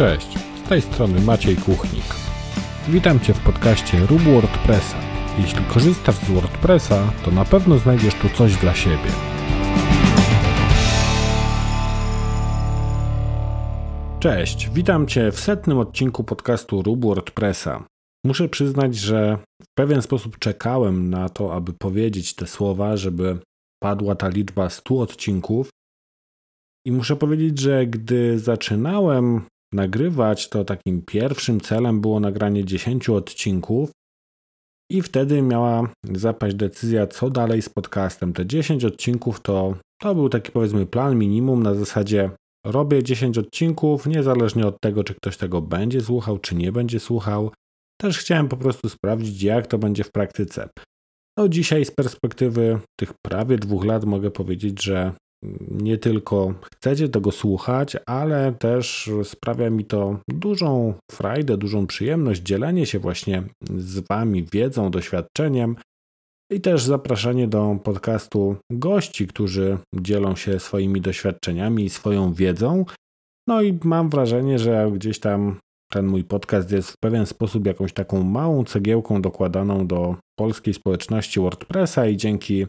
Cześć, z tej strony Maciej Kuchnik. Witam Cię w podcaście Rób WordPressa. Jeśli korzystasz z WordPressa, to na pewno znajdziesz tu coś dla siebie. Cześć, witam Cię w setnym odcinku podcastu Rób WordPressa. Muszę przyznać, że w pewien sposób czekałem na to, aby powiedzieć te słowa, żeby padła ta liczba 100 odcinków. I muszę powiedzieć, że gdy zaczynałem nagrywać, to takim pierwszym celem było nagranie 10 odcinków. I wtedy miała zapaść decyzja, co dalej z podcastem. Te 10 odcinków to, to był taki powiedzmy plan minimum na zasadzie robię 10 odcinków, niezależnie od tego, czy ktoś tego będzie słuchał, czy nie będzie słuchał. Też chciałem po prostu sprawdzić, jak to będzie w praktyce. No dzisiaj z perspektywy tych prawie dwóch lat mogę powiedzieć, że nie tylko chcecie tego słuchać, ale też sprawia mi to dużą frajdę, dużą przyjemność dzielenie się właśnie z Wami wiedzą, doświadczeniem i też zapraszanie do podcastu gości, którzy dzielą się swoimi doświadczeniami i swoją wiedzą. No i mam wrażenie, że gdzieś tam ten mój podcast jest w pewien sposób jakąś taką małą cegiełką dokładaną do polskiej społeczności WordPressa i dzięki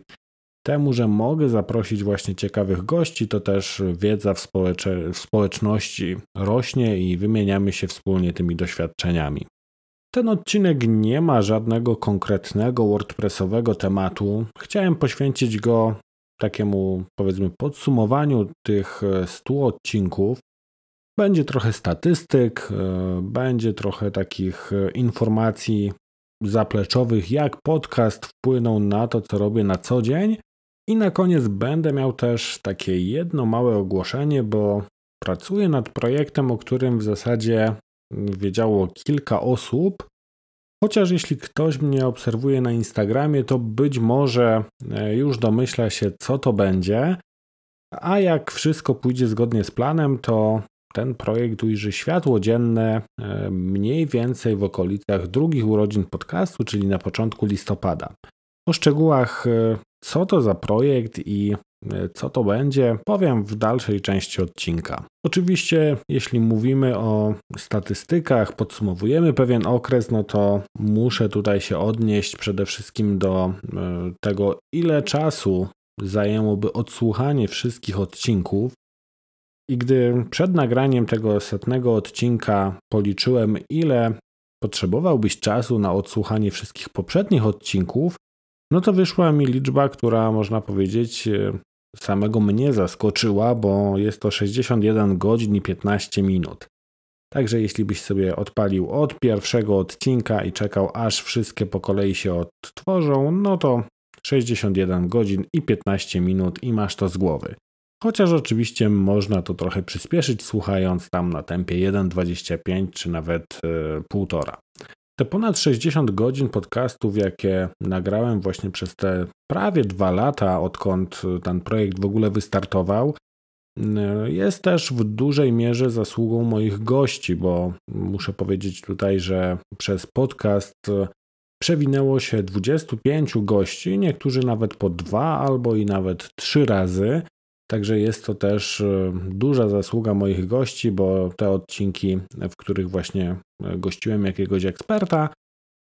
temu, że mogę zaprosić właśnie ciekawych gości, to też wiedza w, w społeczności rośnie i wymieniamy się wspólnie tymi doświadczeniami. Ten odcinek nie ma żadnego konkretnego WordPressowego tematu. Chciałem poświęcić go takiemu, powiedzmy, podsumowaniu tych 100 odcinków. Będzie trochę statystyk, e, będzie trochę takich e, informacji zapleczowych, jak podcast wpłynął na to, co robię na co dzień. I na koniec będę miał też takie jedno małe ogłoszenie, bo pracuję nad projektem, o którym w zasadzie wiedziało kilka osób. Chociaż jeśli ktoś mnie obserwuje na Instagramie, to być może e, już domyśla się, co to będzie. A jak wszystko pójdzie zgodnie z planem, to ten projekt ujrzy światło dzienne e, mniej więcej w okolicach drugich urodzin podcastu, czyli na początku listopada. O szczegółach, e, co to za projekt i e, co to będzie, powiem w dalszej części odcinka. Oczywiście, jeśli mówimy o statystykach, podsumowujemy pewien okres, no to muszę tutaj się odnieść przede wszystkim do tego, ile czasu zajęłoby odsłuchanie wszystkich odcinków i gdy przed nagraniem tego setnego odcinka policzyłem, ile potrzebowałbyś czasu na odsłuchanie wszystkich poprzednich odcinków, no to wyszła mi liczba, która można powiedzieć e, samego mnie zaskoczyła, bo jest to 61 godzin i 15 minut. Także jeśli byś sobie odpalił od pierwszego odcinka i czekał aż wszystkie po kolei się odtworzą, no to 61 godzin i 15 minut i masz to z głowy. Chociaż oczywiście można to trochę przyspieszyć, słuchając tam na tempie 1,25 czy nawet 1,5. Te ponad 60 godzin podcastów, jakie nagrałem właśnie przez te prawie dwa lata, odkąd ten projekt w ogóle wystartował, e, jest też w dużej mierze zasługą moich gości, bo muszę powiedzieć tutaj, że przez podcast przewinęło się 25 gości, niektórzy nawet po dwa albo i nawet trzy razy. Także jest to też e, duża zasługa moich gości, bo te odcinki, w których właśnie e, gościłem jakiegoś eksperta,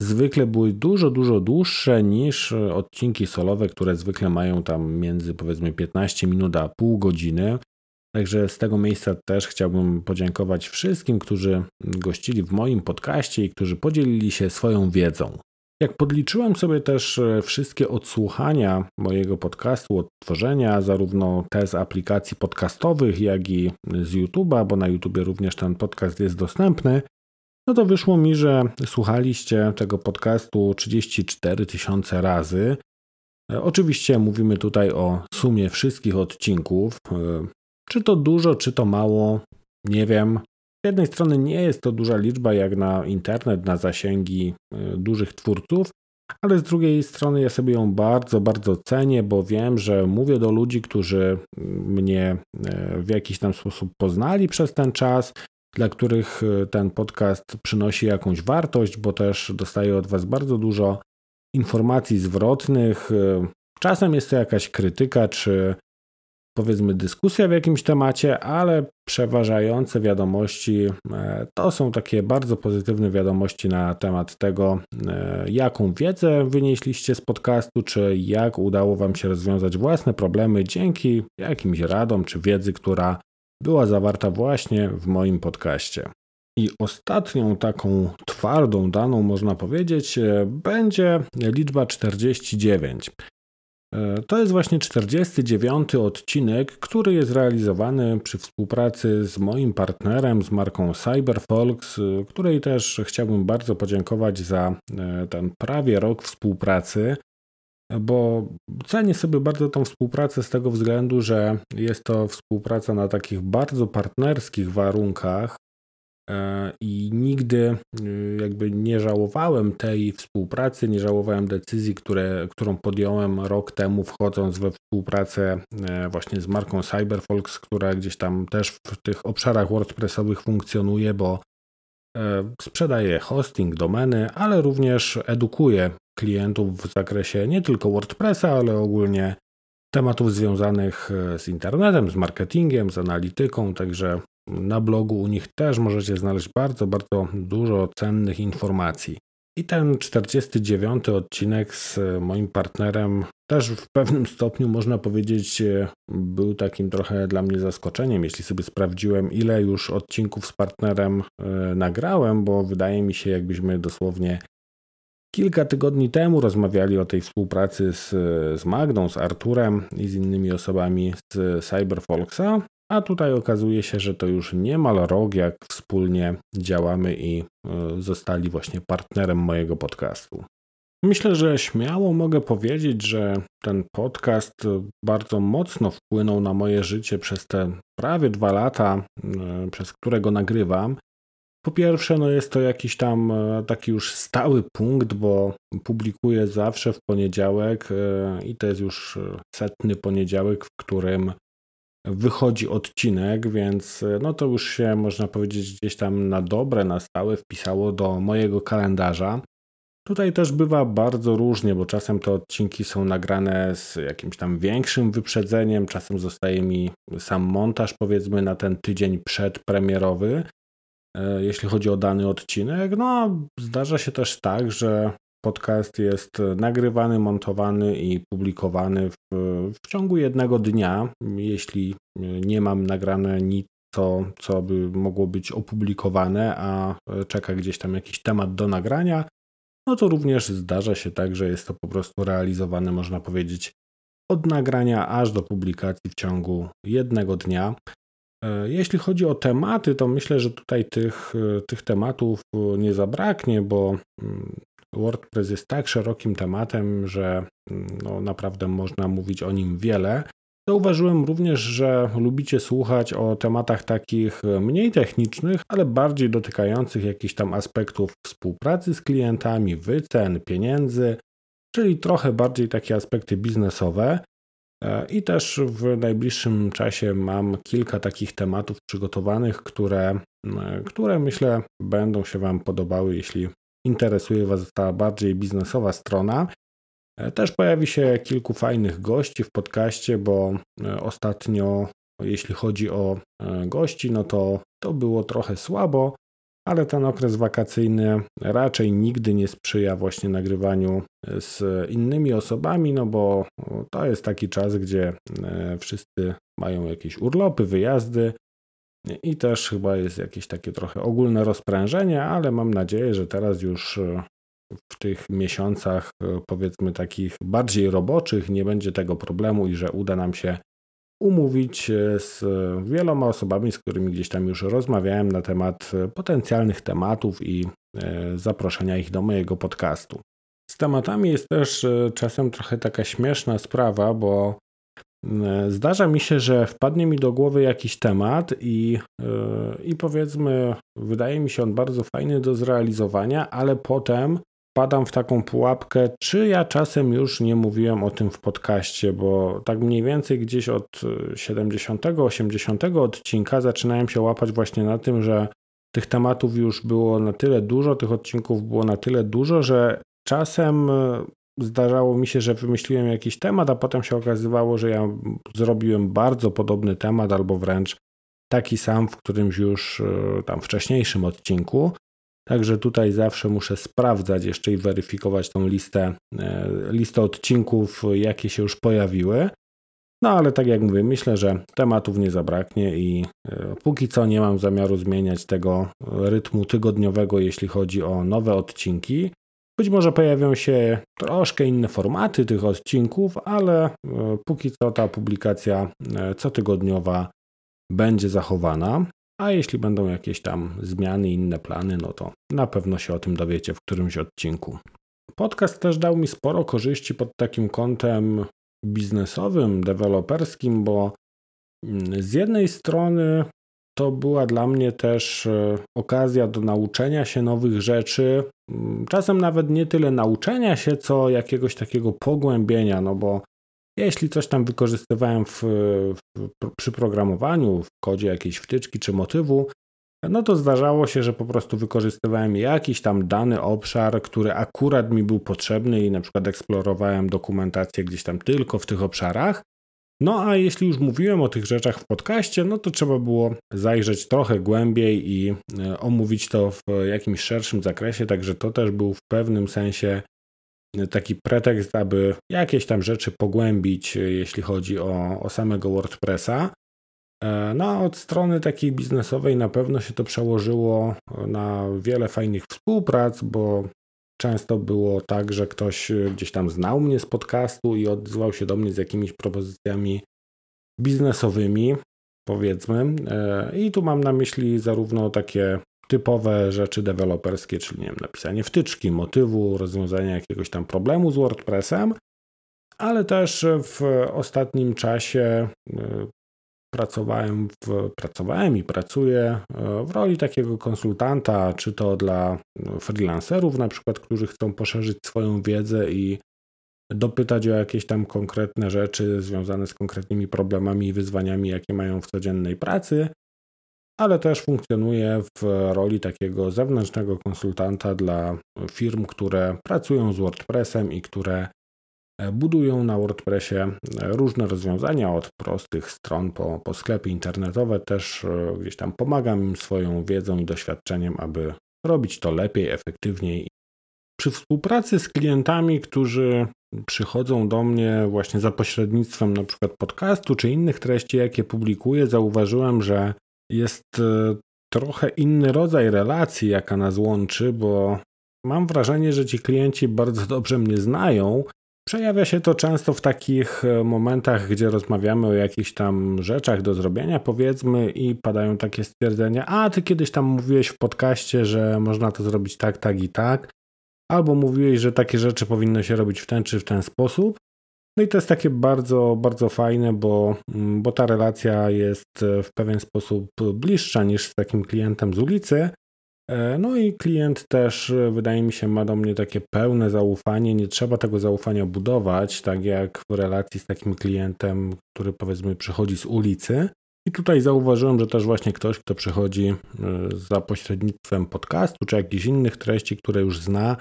zwykle były dużo, dużo dłuższe niż e, odcinki solowe, które zwykle mają tam między powiedzmy 15 minut a pół godziny. Także z tego miejsca też chciałbym podziękować wszystkim, którzy gościli w moim podcaście i którzy podzielili się swoją wiedzą. Jak podliczyłem sobie też e, wszystkie odsłuchania mojego podcastu od tworzenia, zarówno te z aplikacji podcastowych, jak i z YouTube'a, bo na YouTubie również ten podcast jest dostępny, no to wyszło mi, że słuchaliście tego podcastu 34 tysiące razy. E, oczywiście mówimy tutaj o sumie wszystkich odcinków. E, czy to dużo, czy to mało, nie wiem. Z jednej strony nie jest to duża liczba jak na internet, na zasięgi e, dużych twórców, ale z drugiej strony ja sobie ją bardzo, bardzo cenię, bo wiem, że mówię do ludzi, którzy mnie e, w jakiś tam sposób poznali przez ten czas, dla których e, ten podcast przynosi jakąś wartość, bo też dostaję od Was bardzo dużo informacji zwrotnych. Czasem jest to jakaś krytyka czy powiedzmy dyskusja w jakimś temacie, ale przeważające wiadomości e, to są takie bardzo pozytywne wiadomości na temat tego, e, jaką wiedzę wynieśliście z podcastu, czy jak udało Wam się rozwiązać własne problemy dzięki jakimś radom czy wiedzy, która była zawarta właśnie w moim podcaście. I ostatnią taką twardą daną, można powiedzieć, e, będzie liczba 49. E, to jest właśnie 49 odcinek, który jest realizowany przy współpracy z moim partnerem, z marką CyberFolks, e, której też chciałbym bardzo podziękować za ten prawie rok współpracy, bo cenię sobie bardzo tą współpracę z tego względu, że jest to współpraca na takich bardzo partnerskich warunkach, E, I nigdy y, jakby nie żałowałem tej współpracy, nie żałowałem decyzji, które, którą podjąłem rok temu, wchodząc we współpracę e, właśnie z marką Cyberfolks, która gdzieś tam też w tych obszarach WordPressowych funkcjonuje, bo e, sprzedaje hosting, domeny, ale również edukuje klientów w zakresie nie tylko WordPressa, ale ogólnie tematów związanych z internetem, z marketingiem, z analityką, także na blogu u nich też możecie znaleźć bardzo, bardzo dużo cennych informacji. I ten 49 odcinek z moim partnerem też w pewnym stopniu można powiedzieć był takim trochę dla mnie zaskoczeniem, jeśli sobie sprawdziłem ile już odcinków z partnerem e, nagrałem, bo wydaje mi się jakbyśmy dosłownie kilka tygodni temu rozmawiali o tej współpracy z, z Magdą, z Arturem i z innymi osobami z Cyberfolksa, a tutaj okazuje się, że to już niemal rok, jak wspólnie działamy i e, zostali właśnie partnerem mojego podcastu. Myślę, że śmiało mogę powiedzieć, że ten podcast bardzo mocno wpłynął na moje życie przez te prawie dwa lata, e, przez które go nagrywam. Po pierwsze, no jest to jakiś tam e, taki już stały punkt, bo publikuję zawsze w poniedziałek i to jest już setny poniedziałek, w którym wychodzi odcinek, więc e, no to już się można powiedzieć gdzieś tam na dobre, na stałe wpisało do mojego kalendarza. Tutaj też bywa bardzo różnie, bo czasem te odcinki są nagrane z jakimś tam większym wyprzedzeniem, czasem zostaje mi sam montaż powiedzmy na ten tydzień przedpremierowy, e, jeśli chodzi o dany odcinek. No, zdarza się też tak, że podcast jest nagrywany, montowany i publikowany w, w ciągu jednego dnia. Jeśli nie mam nagrane nic, co, co by mogło być opublikowane, a czeka gdzieś tam jakiś temat do nagrania, no to również zdarza się tak, że jest to po prostu realizowane, można powiedzieć, od nagrania aż do publikacji w ciągu jednego dnia. E, jeśli chodzi o tematy, to myślę, że tutaj tych, tych tematów nie zabraknie, bo mm, WordPress jest tak szerokim tematem, że no, naprawdę można mówić o nim wiele. Zauważyłem również, że lubicie słuchać o tematach takich mniej technicznych, ale bardziej dotykających jakichś tam aspektów współpracy z klientami, wycen, pieniędzy, czyli trochę bardziej takie aspekty biznesowe. E, I też w najbliższym czasie mam kilka takich tematów przygotowanych, które, które myślę będą się Wam podobały, jeśli interesuje Was ta bardziej biznesowa strona. E, też pojawi się kilku fajnych gości w podcaście, bo e, ostatnio, jeśli chodzi o e, gości, no to to było trochę słabo, ale ten okres wakacyjny raczej nigdy nie sprzyja właśnie nagrywaniu z innymi osobami, no bo to jest taki czas, gdzie wszyscy mają jakieś urlopy, wyjazdy, i też chyba jest jakieś takie trochę ogólne rozprężenie, ale mam nadzieję, że teraz już e, w tych miesiącach, e, powiedzmy takich bardziej roboczych, nie będzie tego problemu i że uda nam się umówić e, z wieloma osobami, z którymi gdzieś tam już rozmawiałem na temat potencjalnych tematów i zaproszenia ich do mojego podcastu. Z tematami jest też czasem trochę taka śmieszna sprawa, bo E, zdarza mi się, że wpadnie mi do głowy jakiś temat i, e, i powiedzmy, wydaje mi się on bardzo fajny do zrealizowania, ale potem padam w taką pułapkę, czy ja czasem już nie mówiłem o tym w podcaście, bo tak mniej więcej gdzieś od 70-80 odcinka zaczynałem się łapać właśnie na tym, że tych tematów już było na tyle dużo, tych odcinków było na tyle dużo, że czasem zdarzało mi się, że wymyśliłem jakiś temat, a potem się okazywało, że ja zrobiłem bardzo podobny temat albo wręcz taki sam w którymś już e, tam wcześniejszym odcinku. Także tutaj zawsze muszę sprawdzać jeszcze i weryfikować tą listę, e, listę odcinków, jakie się już pojawiły. No ale tak jak mówię, myślę, że tematów nie zabraknie i e, póki co nie mam zamiaru zmieniać tego rytmu tygodniowego, jeśli chodzi o nowe odcinki. Być może pojawią się troszkę inne formaty tych odcinków, ale póki co ta publikacja cotygodniowa będzie zachowana. A jeśli będą jakieś tam zmiany, inne plany, no to na pewno się o tym dowiecie w którymś odcinku. Podcast też dał mi sporo korzyści pod takim kątem biznesowym, deweloperskim, bo mm, z jednej strony to była dla mnie też e, okazja do nauczenia się nowych rzeczy. Czasem nawet nie tyle nauczenia się, co jakiegoś takiego pogłębienia, no bo jeśli coś tam wykorzystywałem w, w, przy programowaniu, w kodzie jakiejś wtyczki czy motywu, no to zdarzało się, że po prostu wykorzystywałem jakiś tam dany obszar, który akurat mi był potrzebny i na przykład eksplorowałem dokumentację gdzieś tam tylko w tych obszarach. No a jeśli już mówiłem o tych rzeczach w podcaście, no to trzeba było zajrzeć trochę głębiej i e, omówić to w jakimś szerszym zakresie, także to też był w pewnym sensie taki pretekst, aby jakieś tam rzeczy pogłębić, jeśli chodzi o, o samego WordPressa. E, no a od strony takiej biznesowej na pewno się to przełożyło na wiele fajnych współprac, bo często było tak, że ktoś gdzieś tam znał mnie z podcastu i odzywał się do mnie z jakimiś propozycjami biznesowymi, powiedzmy. E, I tu mam na myśli zarówno takie typowe rzeczy deweloperskie, czyli nie wiem, napisanie wtyczki, motywu, rozwiązanie jakiegoś tam problemu z WordPressem, ale też w ostatnim czasie y, pracowałem, w, pracowałem i pracuję y, w roli takiego konsultanta, czy to dla freelancerów, na przykład, którzy chcą poszerzyć swoją wiedzę i dopytać o jakieś tam konkretne rzeczy związane z konkretnymi problemami i wyzwaniami, jakie mają w codziennej pracy, ale też funkcjonuje w roli takiego zewnętrznego konsultanta dla firm, które pracują z WordPressem i które e, budują na WordPressie e, różne rozwiązania od prostych stron po, po sklepy internetowe. Też e, gdzieś tam pomagam im swoją wiedzą i doświadczeniem, aby robić to lepiej, efektywniej. Przy współpracy z klientami, którzy przychodzą do mnie właśnie za pośrednictwem na przykład podcastu czy innych treści, jakie publikuję, zauważyłem, że jest e, trochę inny rodzaj relacji, jaka nas łączy, bo mam wrażenie, że ci klienci bardzo dobrze mnie znają. Przejawia się to często w takich e, momentach, gdzie rozmawiamy o jakichś tam rzeczach do zrobienia, powiedzmy, i padają takie stwierdzenia: A ty kiedyś tam mówiłeś w podcaście, że można to zrobić tak, tak i tak, albo mówiłeś, że takie rzeczy powinno się robić w ten czy w ten sposób. No i to jest takie bardzo, bardzo fajne, bo, mm, bo ta relacja jest e, w pewien sposób bliższa niż z takim klientem z ulicy. E, no i klient też, e, wydaje mi się, ma do mnie takie pełne zaufanie. Nie trzeba tego zaufania budować, tak jak w relacji z takim klientem, który powiedzmy przychodzi z ulicy. I tutaj zauważyłem, że też właśnie ktoś, kto przychodzi za pośrednictwem podcastu czy jakichś innych treści, które już zna,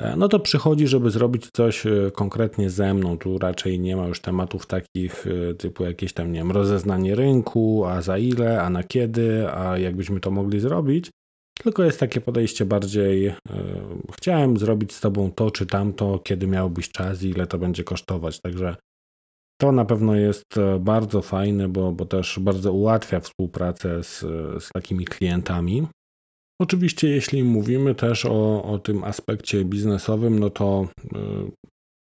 E, no to przychodzi, żeby zrobić coś e, konkretnie ze mną. Tu raczej nie ma już tematów takich e, typu jakieś tam, nie wiem, rozeznanie rynku, a za ile, a na kiedy, a jakbyśmy to mogli zrobić. Tylko jest takie podejście bardziej, chciałem zrobić z tobą to czy tamto, kiedy miałbyś czas i ile to będzie kosztować. Także to na pewno jest bardzo fajne, bo, bo też bardzo ułatwia współpracę z, z takimi klientami. Oczywiście, jeśli mówimy też o, o tym aspekcie biznesowym, no to y,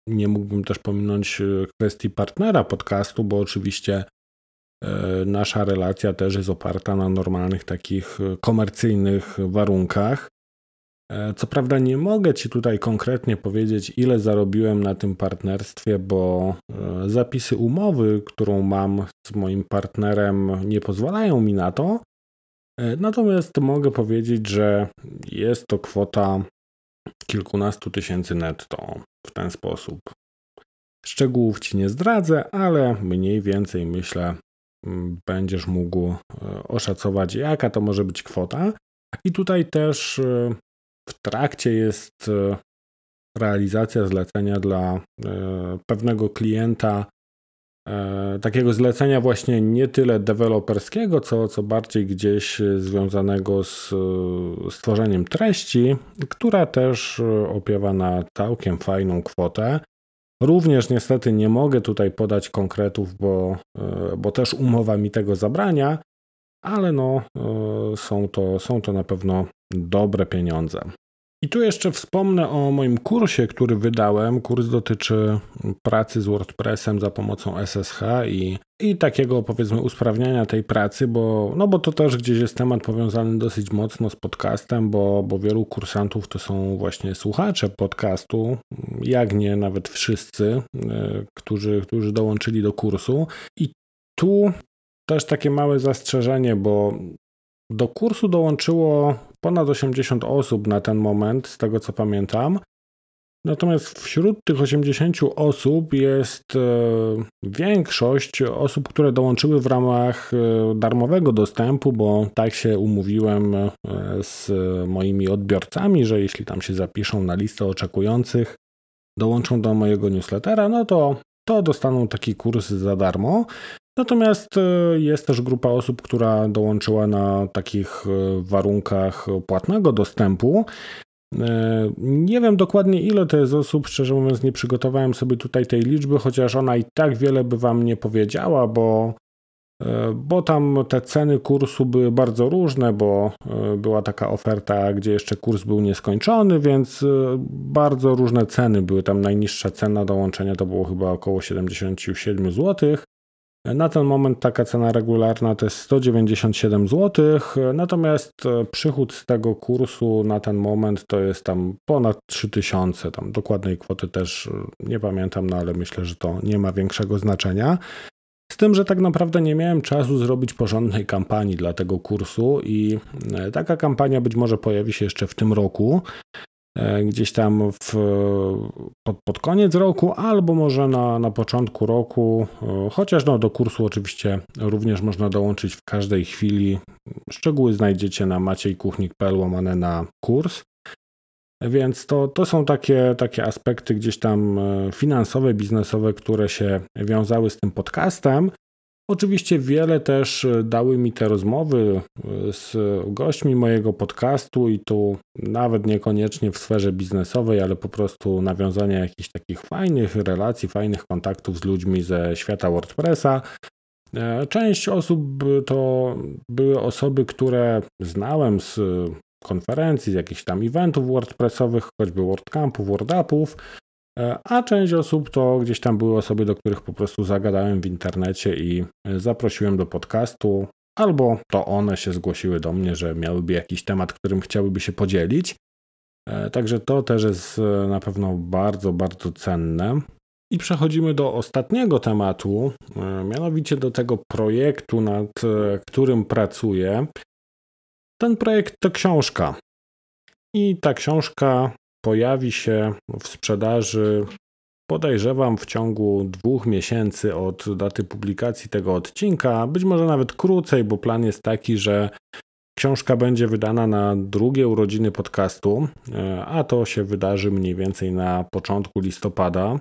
nie mógłbym też pominąć kwestii partnera podcastu, bo oczywiście nasza relacja też jest oparta na normalnych takich komercyjnych warunkach. E, co prawda nie mogę Ci tutaj konkretnie powiedzieć, ile zarobiłem na tym partnerstwie, bo zapisy umowy, którą mam z moim partnerem, nie pozwalają mi na to, E, natomiast mogę powiedzieć, że jest to kwota kilkunastu tysięcy netto w ten sposób. Szczegółów ci nie zdradzę, ale mniej więcej myślę, będziesz mógł e, oszacować, jaka to może być kwota. I tutaj też e, w trakcie jest realizacja zlecenia dla pewnego klienta, takiego zlecenia właśnie nie tyle deweloperskiego, co, co bardziej gdzieś związanego z stworzeniem treści, która też opiewa na całkiem fajną kwotę. Również niestety nie mogę tutaj podać konkretów, bo, e, bo też umowa mi tego zabrania, ale no, e, są, to, są to na pewno dobre pieniądze. I tu jeszcze wspomnę o moim kursie, który wydałem. Kurs dotyczy pracy z WordPressem za pomocą SSH i, i takiego powiedzmy usprawniania tej pracy, bo, no bo to też gdzieś jest temat powiązany dosyć mocno z podcastem, bo, bo wielu kursantów to są właśnie słuchacze podcastu, jak nie nawet wszyscy, e, którzy, którzy dołączyli do kursu. I tu też takie małe zastrzeżenie, bo do kursu dołączyło ponad 80 osób na ten moment, z tego co pamiętam. Natomiast wśród tych 80 osób jest e, większość osób, które dołączyły w ramach e, darmowego dostępu, bo tak się umówiłem e, z moimi odbiorcami, że jeśli tam się zapiszą na listę oczekujących, dołączą do mojego newslettera, no to, to dostaną taki kurs za darmo. Natomiast e, jest też grupa osób, która dołączyła na takich e, warunkach płatnego dostępu. E, nie wiem dokładnie ile to jest osób, szczerze mówiąc nie przygotowałem sobie tutaj tej liczby, chociaż ona i tak wiele by wam nie powiedziała, bo, bo tam te ceny kursu były bardzo różne, bo była taka oferta, gdzie jeszcze kurs był nieskończony, więc bardzo różne ceny były. Tam najniższa cena dołączenia to było chyba około 77 zł. Na ten moment taka cena regularna to jest 197 zł, natomiast e, przychód z tego kursu na ten moment to jest tam ponad 3000, tam dokładnej kwoty też e, nie pamiętam, no ale myślę, że to nie ma większego znaczenia. Z tym, że tak naprawdę nie miałem czasu zrobić porządnej kampanii dla tego kursu i e, taka kampania być może pojawi się jeszcze w tym roku. E, gdzieś tam w, pod, pod, koniec roku, albo może na, na początku roku, e, chociaż no, do kursu oczywiście również można dołączyć w każdej chwili. Szczegóły znajdziecie na maciejkuchnik.pl łamane na kurs. Więc to, to są takie, takie aspekty gdzieś tam e, finansowe, biznesowe, które się wiązały z tym podcastem. Oczywiście wiele też e, dały mi te rozmowy e, z gośćmi mojego podcastu i tu nawet niekoniecznie w sferze biznesowej, ale po prostu nawiązania jakichś takich fajnych relacji, fajnych kontaktów z ludźmi ze świata WordPressa. E, część osób to były osoby, które znałem z konferencji, z jakichś tam eventów WordPressowych, choćby WordCampów, WordUpów, a część osób to gdzieś tam były osoby, do których po prostu zagadałem w internecie i e, zaprosiłem do podcastu, albo to one się zgłosiły do mnie, że miałyby jakiś temat, którym chciałyby się podzielić. E, także to też jest na pewno bardzo, bardzo cenne. I przechodzimy do ostatniego tematu, mianowicie do tego projektu, nad którym pracuję. Ten projekt to książka. I ta książka pojawi się w sprzedaży, podejrzewam, w ciągu dwóch miesięcy od daty publikacji tego odcinka, być może nawet krócej, bo plan jest taki, że książka będzie wydana na drugie urodziny podcastu, e, a to się wydarzy mniej więcej na początku listopada.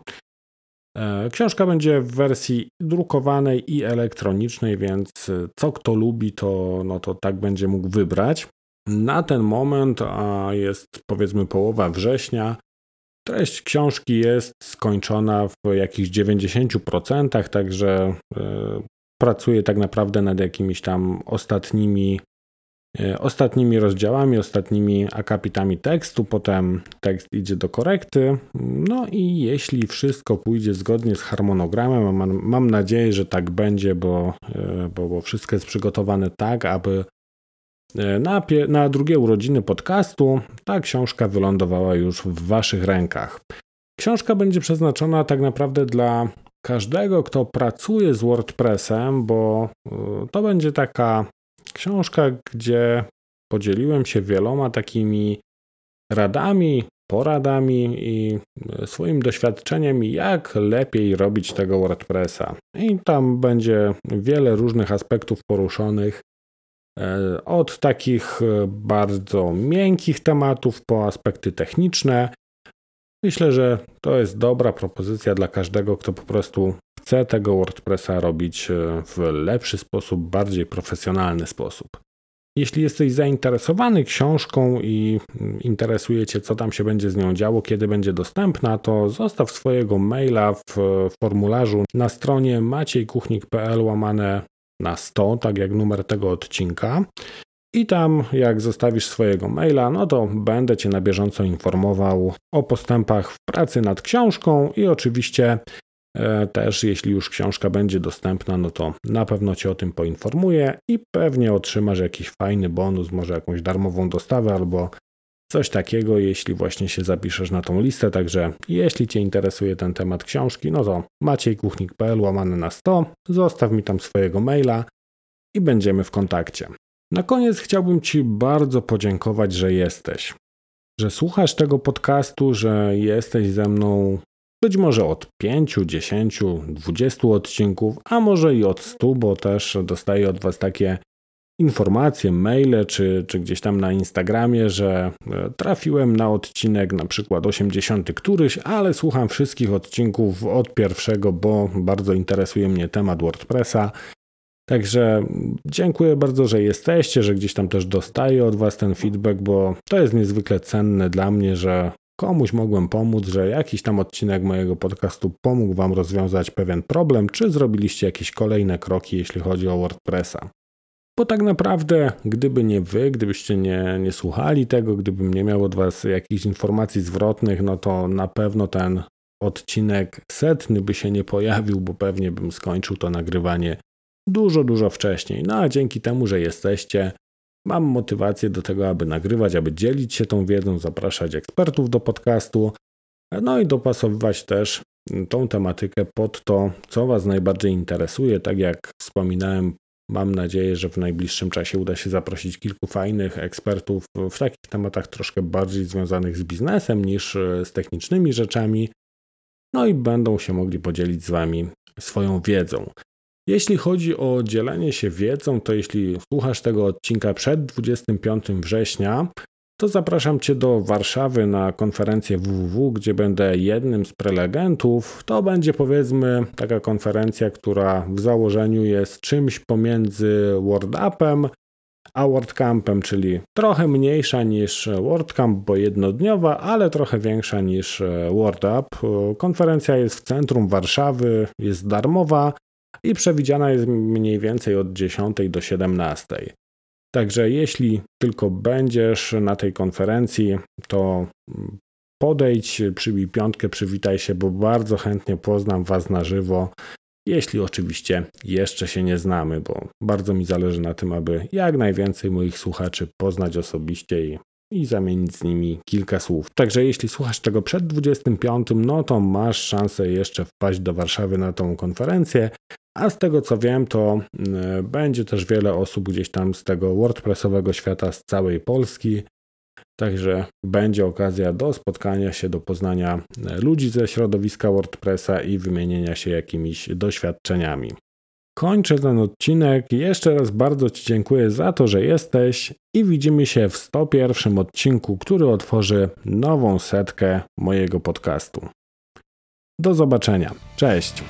E, książka będzie w wersji drukowanej i elektronicznej, więc co kto lubi, to, no to tak będzie mógł wybrać. Na ten moment, a jest powiedzmy połowa września, treść książki jest skończona w jakichś 90%, także e, pracuję tak naprawdę nad jakimiś tam ostatnimi, e, ostatnimi rozdziałami, ostatnimi akapitami tekstu, potem tekst idzie do korekty. No i jeśli wszystko pójdzie zgodnie z harmonogramem, mam, mam nadzieję, że tak będzie, bo, e, bo, bo wszystko jest przygotowane tak, aby na, na drugie urodziny podcastu ta książka wylądowała już w Waszych rękach. Książka będzie przeznaczona tak naprawdę dla każdego, kto pracuje z WordPressem, bo e, to będzie taka książka, gdzie podzieliłem się wieloma takimi radami, poradami i e, swoim doświadczeniem, jak lepiej robić tego WordPressa. I tam będzie wiele różnych aspektów poruszonych, E, od takich e, bardzo miękkich tematów po aspekty techniczne. Myślę, że to jest dobra propozycja dla każdego, kto po prostu chce tego WordPressa robić e, w lepszy sposób, bardziej profesjonalny sposób. Jeśli jesteś zainteresowany książką i mm, interesuje Cię, co tam się będzie z nią działo, kiedy będzie dostępna, to zostaw swojego maila w formularzu na stronie maciejkuchnik.pl łamane na 100, tak jak numer tego odcinka. I tam, jak zostawisz swojego maila, no to będę Cię na bieżąco informował o postępach w pracy nad książką i oczywiście e, też, jeśli już książka będzie dostępna, no to na pewno Cię o tym poinformuję i pewnie otrzymasz jakiś fajny bonus, może jakąś darmową dostawę albo coś takiego, jeśli właśnie się zapiszesz na tą listę. Także jeśli Cię interesuje ten temat książki, no to maciejkuchnik.pl łamane na 100, zostaw mi tam swojego maila i będziemy w kontakcie. Na koniec chciałbym Ci bardzo podziękować, że jesteś, że słuchasz tego podcastu, że jesteś ze mną być może od 5, 10, 20 odcinków, a może i od 100, bo też dostaję od Was takie informacje, maile czy, czy gdzieś tam na Instagramie, że e, trafiłem na odcinek na przykład 80 któryś, ale słucham wszystkich odcinków od pierwszego, bo bardzo interesuje mnie temat WordPressa Także dziękuję bardzo, że jesteście, że gdzieś tam też dostaję od Was ten feedback, bo to jest niezwykle cenne dla mnie, że komuś mogłem pomóc, że jakiś tam odcinek mojego podcastu pomógł Wam rozwiązać pewien problem, czy zrobiliście jakieś kolejne kroki, jeśli chodzi o WordPressa. Bo tak naprawdę, gdyby nie Wy, gdybyście nie, nie słuchali tego, gdybym nie miał od Was jakichś informacji zwrotnych, no to na pewno ten odcinek setny by się nie pojawił, bo pewnie bym skończył to nagrywanie dużo, dużo wcześniej. No a dzięki temu, że jesteście, mam motywację do tego, aby nagrywać, aby dzielić się tą wiedzą, zapraszać ekspertów do podcastu, no i dopasowywać też tą tematykę pod to, co Was najbardziej interesuje. Tak jak wspominałem, mam nadzieję, że w najbliższym czasie uda się zaprosić kilku fajnych ekspertów w takich tematach troszkę bardziej związanych z biznesem niż z technicznymi rzeczami. No i będą się mogli podzielić z Wami swoją wiedzą. Jeśli chodzi o dzielenie się wiedzą, to jeśli słuchasz tego odcinka przed 25 września, to zapraszam Cię do Warszawy na konferencję www, gdzie będę jednym z prelegentów. To będzie powiedzmy taka konferencja, która w założeniu jest czymś pomiędzy WordUpem a WordCampem, czyli trochę mniejsza niż WordCamp, bo jednodniowa, ale trochę większa niż WordUp. Konferencja jest w centrum Warszawy, jest darmowa i przewidziana jest mniej więcej od 10 do 17. Także jeśli tylko będziesz na tej konferencji, to podejdź, przybij piątkę, przywitaj się, bo bardzo chętnie poznam Was na żywo. Jeśli oczywiście jeszcze się nie znamy, bo bardzo mi zależy na tym, aby jak najwięcej moich słuchaczy poznać osobiście i, i zamienić z nimi kilka słów. Także jeśli słuchasz tego przed 25, no to masz szansę jeszcze wpaść do Warszawy na tą konferencję. A z tego co wiem, to e, będzie też wiele osób gdzieś tam z tego WordPressowego świata z całej Polski. Także będzie okazja do spotkania się, do poznania e, ludzi ze środowiska WordPressa i wymienienia się jakimiś doświadczeniami. Kończę ten odcinek. Jeszcze raz bardzo Ci dziękuję za to, że jesteś i widzimy się w 101 odcinku, który otworzy nową setkę mojego podcastu. Do zobaczenia. Cześć.